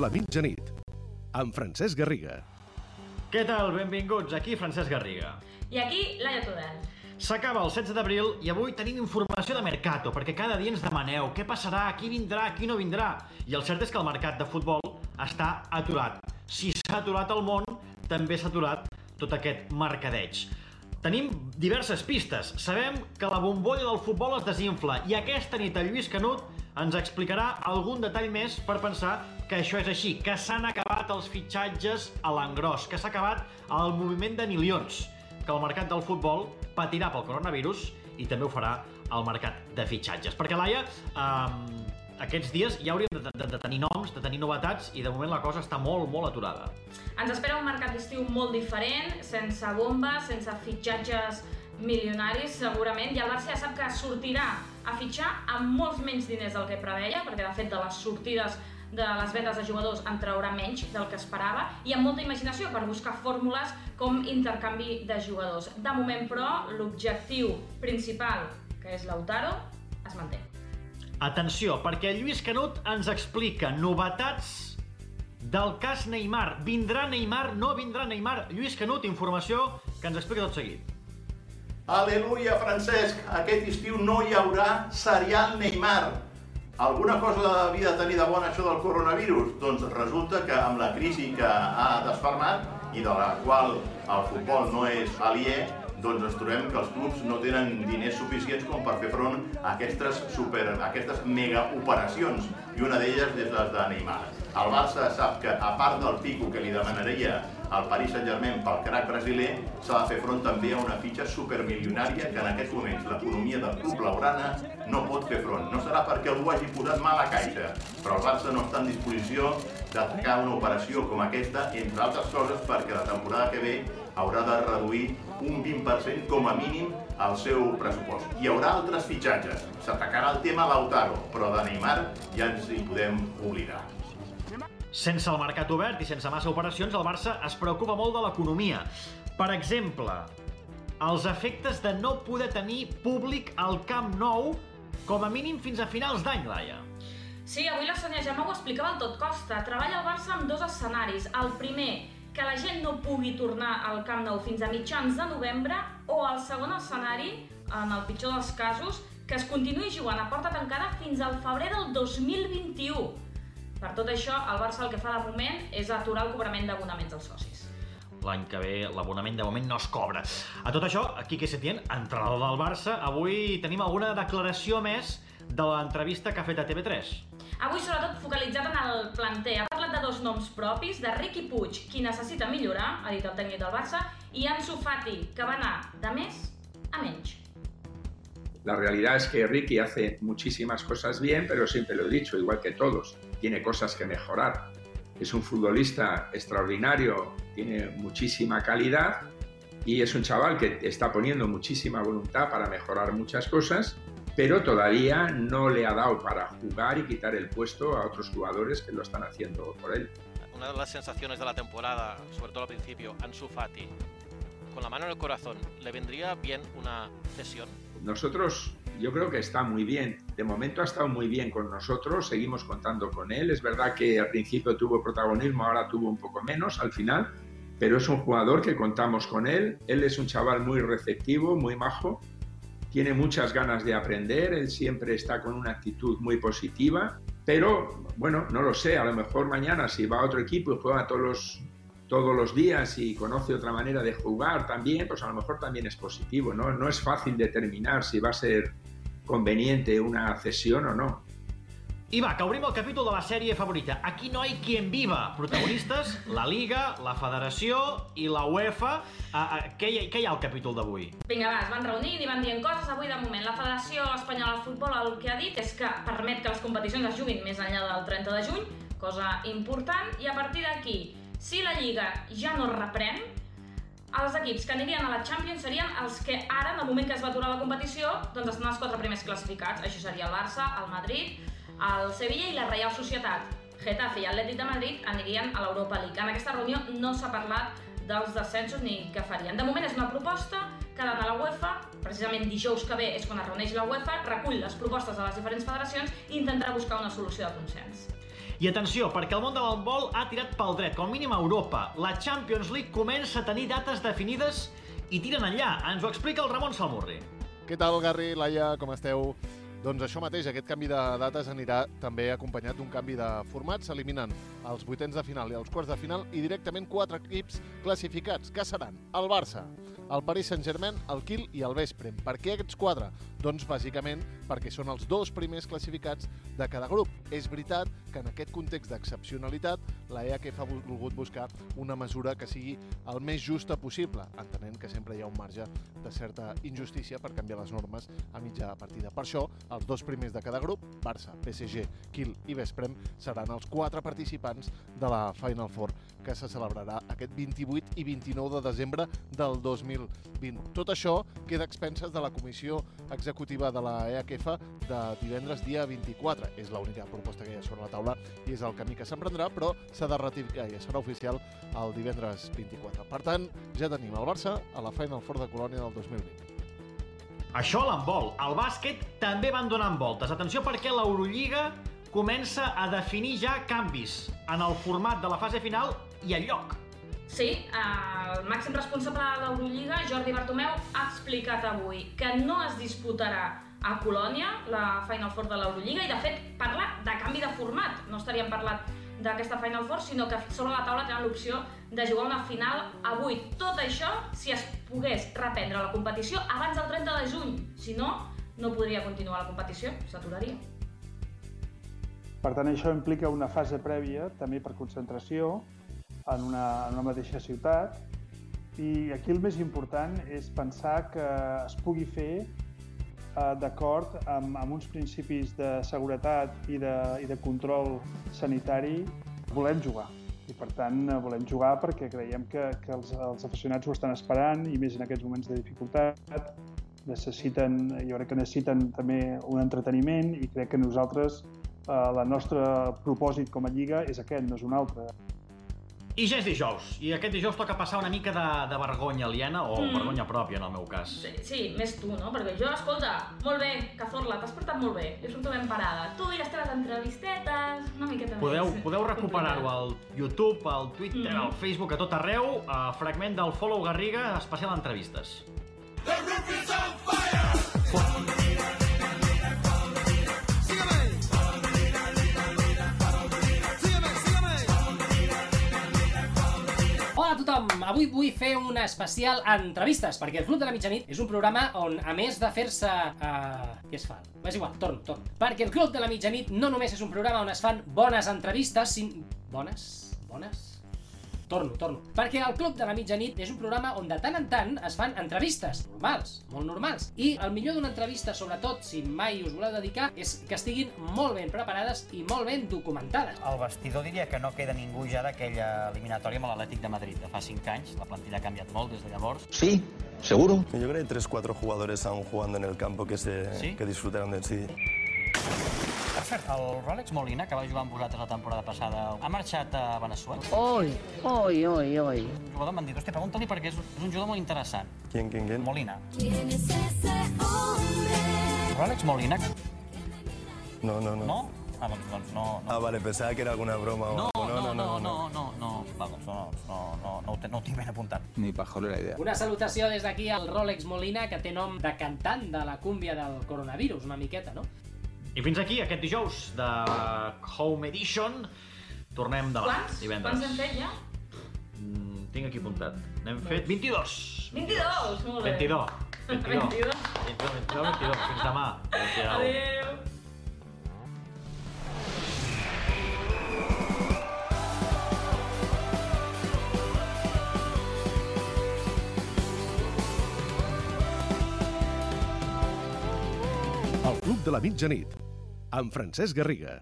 de la mitjanit, amb Francesc Garriga. Què tal? Benvinguts, aquí Francesc Garriga. I aquí, Laia Tudel. S'acaba el 16 d'abril i avui tenim informació de Mercato, perquè cada dia ens demaneu què passarà, qui vindrà, qui no vindrà. I el cert és que el mercat de futbol està aturat. Si s'ha aturat el món, també s'ha aturat tot aquest mercadeig. Tenim diverses pistes. Sabem que la bombolla del futbol es desinfla i aquesta nit el Lluís Canut ens explicarà algun detall més per pensar que això és així, que s'han acabat els fitxatges a l'engròs, que s'ha acabat el moviment de milions, que el mercat del futbol patirà pel coronavirus i també ho farà el mercat de fitxatges. Perquè, Laia, eh, aquests dies ja hauríem de, de, de tenir noms, de tenir novetats, i de moment la cosa està molt, molt aturada. Ens espera un mercat d'estiu molt diferent, sense bombes, sense fitxatges milionaris, segurament, i el Barça ja sap que sortirà a fitxar amb molts menys diners del que preveia, perquè de fet de les sortides de les vendes de jugadors en traurà menys del que esperava i amb molta imaginació per buscar fórmules com intercanvi de jugadors. De moment, però, l'objectiu principal, que és Lautaro, es manté. Atenció, perquè Lluís Canut ens explica novetats del cas Neymar. Vindrà Neymar, no vindrà Neymar? Lluís Canut, informació que ens explica tot seguit. Aleluia, Francesc! Aquest estiu no hi haurà serial Neymar. Alguna cosa havia de tenir de bona això del coronavirus? Doncs resulta que amb la crisi que ha desfermat i de la qual el futbol no és aliè, doncs ens trobem que els clubs no tenen diners suficients com per fer front a aquestes, super, a aquestes mega operacions i una d'elles és les de Neymar. El Barça sap que, a part del pico que li demanaria al Paris Saint-Germain pel crack brasiler, s'ha de fer front també a una fitxa supermilionària que en aquests moments l'economia del club laurana no pot fer front. No serà perquè algú hagi posat mal a caixa, però el Barça no està en disposició d'atacar una operació com aquesta, entre altres coses perquè la temporada que ve haurà de reduir un 20% com a mínim el seu pressupost. Hi haurà altres fitxatges. S'atacarà el tema Lautaro, però de Neymar ja ens hi podem oblidar. Sense el mercat obert i sense massa operacions, el Barça es preocupa molt de l'economia. Per exemple, els efectes de no poder tenir públic al Camp Nou com a mínim fins a finals d'any, Laia. Sí, avui la Sònia Gemma ho explicava al tot costa. Treballa el Barça amb dos escenaris. El primer, que la gent no pugui tornar al Camp Nou fins a mitjans de novembre, o el segon escenari, en el pitjor dels casos, que es continuï jugant a porta tancada fins al febrer del 2021. Per tot això, el Barça el que fa de moment és aturar el cobrament d'abonaments als socis. L'any que ve l'abonament de moment no es cobra. A tot això, Quique Setién, entrenador del Barça, avui tenim alguna declaració més de l'entrevista que ha fet a TV3. Avui sobretot focalitzat en el planter. Ha parlat de dos noms propis, de Riqui Puig, qui necessita millorar, ha dit el tècnic del Barça, i Ansu Fati, que va anar de més a menys. La realidad es que Ricky hace muchísimas cosas bien, pero siempre lo he dicho, igual que todos, tiene cosas que mejorar. Es un futbolista extraordinario, tiene muchísima calidad y es un chaval que está poniendo muchísima voluntad para mejorar muchas cosas, pero todavía no le ha dado para jugar y quitar el puesto a otros jugadores que lo están haciendo por él. Una de las sensaciones de la temporada, sobre todo al principio, Ansu Fati, con la mano en el corazón, ¿le vendría bien una cesión? nosotros yo creo que está muy bien. De momento ha estado muy bien con nosotros, seguimos contando con él. Es verdad que al principio tuvo protagonismo, ahora tuvo un poco menos al final, pero es un jugador que contamos con él. Él es un chaval muy receptivo, muy majo, tiene muchas ganas de aprender, él siempre está con una actitud muy positiva, pero bueno, no lo sé, a lo mejor mañana si va a otro equipo y juega todos los todos los días y conoce otra manera de jugar también, pues a lo mejor también es positivo, ¿no? No es fácil determinar si va a ser conveniente una cesión o no. I va, que obrim el capítol de la sèrie favorita. Aquí no hay quien viva. Protagonistes, la Liga, la Federació i la UEFA. Uh, uh, què, hi, què hi ha al capítol d'avui? Vinga, va, es van reunint i van dient coses. Avui, de moment, la Federació Espanyola de Futbol el que ha dit és que permet que les competicions es juguin més enllà del 30 de juny, cosa important, i a partir d'aquí si la Lliga ja no reprèn, els equips que anirien a la Champions serien els que ara, en el moment que es va aturar la competició, doncs estan els quatre primers classificats. Això seria el Barça, el Madrid, el Sevilla i la Real Societat. Getafe i Atlètic de Madrid anirien a l'Europa League. En aquesta reunió no s'ha parlat dels descensos ni què farien. De moment és una proposta que ha a la UEFA, precisament dijous que ve és quan es reuneix la UEFA, recull les propostes de les diferents federacions i intentarà buscar una solució de consens. I atenció, perquè el món de l'handbol ha tirat pel dret, com mínim a Europa. La Champions League comença a tenir dates definides i tiren enllà. Ens ho explica el Ramon Salmurri. Què tal, Garri, Laia, com esteu? Doncs això mateix, aquest canvi de dates anirà també acompanyat d'un canvi de format. S'eliminen els vuitens de final i els quarts de final i directament quatre equips classificats, que seran el Barça, el Paris Saint-Germain, el Kiel i el Vesprem. Per què aquests quatre? Doncs bàsicament perquè són els dos primers classificats de cada grup. És veritat que en aquest context d'excepcionalitat la EACF ha volgut buscar una mesura que sigui el més justa possible, entenent que sempre hi ha un marge de certa injustícia per canviar les normes a mitja partida. Per això, els dos primers de cada grup, Barça, PSG, Kiel i Vesprem, seran els quatre participants de la Final Four que se celebrarà aquest 28 i 29 de desembre del 2020. Tot això queda expenses de la Comissió Executiva de la EACF de divendres dia 24. És l'única proposta que hi ha sobre la taula i és el camí que s'emprendrà, però s'ha de ratificar i serà oficial el divendres 24. Per tant, ja tenim el Barça a la Final Four de Colònia del 2020. Això l'handbol. El bàsquet també van donant voltes. Atenció perquè l'Eurolliga comença a definir ja canvis en el format de la fase final i el lloc. Sí, el màxim responsable de l'Eurolliga, Jordi Bartomeu, ha explicat avui que no es disputarà a Colònia la Final Four de l'Eurolliga i, de fet, parla de canvi de format. No estaríem parlant d'aquesta Final Four, sinó que sobre la taula tenen l'opció de jugar una final a 8. Tot això si es pogués reprendre la competició abans del 30 de juny. Si no, no podria continuar la competició, s'aturaria. Per tant, això implica una fase prèvia, també per concentració, en una, en una mateixa ciutat. I aquí el més important és pensar que es pugui fer d'acord amb, amb uns principis de seguretat i de, i de control sanitari. Volem jugar i per tant volem jugar perquè creiem que, que els, els aficionats ho estan esperant i més en aquests moments de dificultat necessiten, jo crec que necessiten també un entreteniment i crec que nosaltres eh, el nostre propòsit com a Lliga és aquest, no és un altre. I ja és dijous, i aquest dijous toca passar una mica de, de vergonya aliena, o mm. vergonya pròpia en el meu cas. Sí, sí, més tu, no? Perquè jo, escolta, molt bé, Cazorla, t'has portat molt bé, jo surto ben parada. Tu i les teves entrevistetes, una miqueta podeu, més. Podeu recuperar-ho al YouTube, al Twitter, mm. al Facebook, a tot arreu, a fragment del Follow Garriga, especial entrevistes. The roof is on fire! Avui vull fer un especial entrevistes, perquè el Club de la Mitjanit és un programa on, a més de fer-se... Uh, què es fa? És igual, torno, torno. Perquè el Club de la Mitjanit no només és un programa on es fan bones entrevistes, sin... Bones? Bones? Torno, torno. Perquè el Club de la Mitjanit és un programa on de tant en tant es fan entrevistes, normals, molt normals. I el millor d'una entrevista, sobretot si mai us voleu dedicar, és que estiguin molt ben preparades i molt ben documentades. El vestidor diria que no queda ningú ja d'aquella eliminatòria amb l'Atlètic de Madrid de fa 5 anys. La plantilla ha canviat molt des de llavors. Sí, seguro. Yo creo que hay 3-4 jugadores aún jugando en el campo que, se, ¿Sí? que disfrutaron de sí. Per cert, el Rolex Molina, que va jugar amb vosaltres la temporada passada, ha marxat a Venezuela. Oi, oi, oi, oi. Un jugador m'han dit, hòstia, pregunta-li perquè és, és un jugador molt interessant. ¿Quién, quién, quién? Molina. ¿Quién es ese hombre? Rolex Molina. No, no, no. No? Ah, doncs, doncs no, no. Ah, vale, pensaba que era alguna broma o No, no, no, no, no, no. Va, doncs no, no, no, no, ho te- no ho tinc ben apuntat. Ni pajolera idea. Una salutació des d'aquí al Rolex Molina, que té nom de cantant de la cúmbia del coronavirus, una miqueta, no? I fins aquí aquest dijous de Home Edition. Tornem demà, Quants? divendres. Quants hem fet ja? Mm, tinc aquí apuntat. N'hem fet 22. 22, molt bé. 22. 22. 22. 22, 22, 22. Fins demà. Adéu. Adéu. El Club de la Mitjanit, amb Francesc Garriga.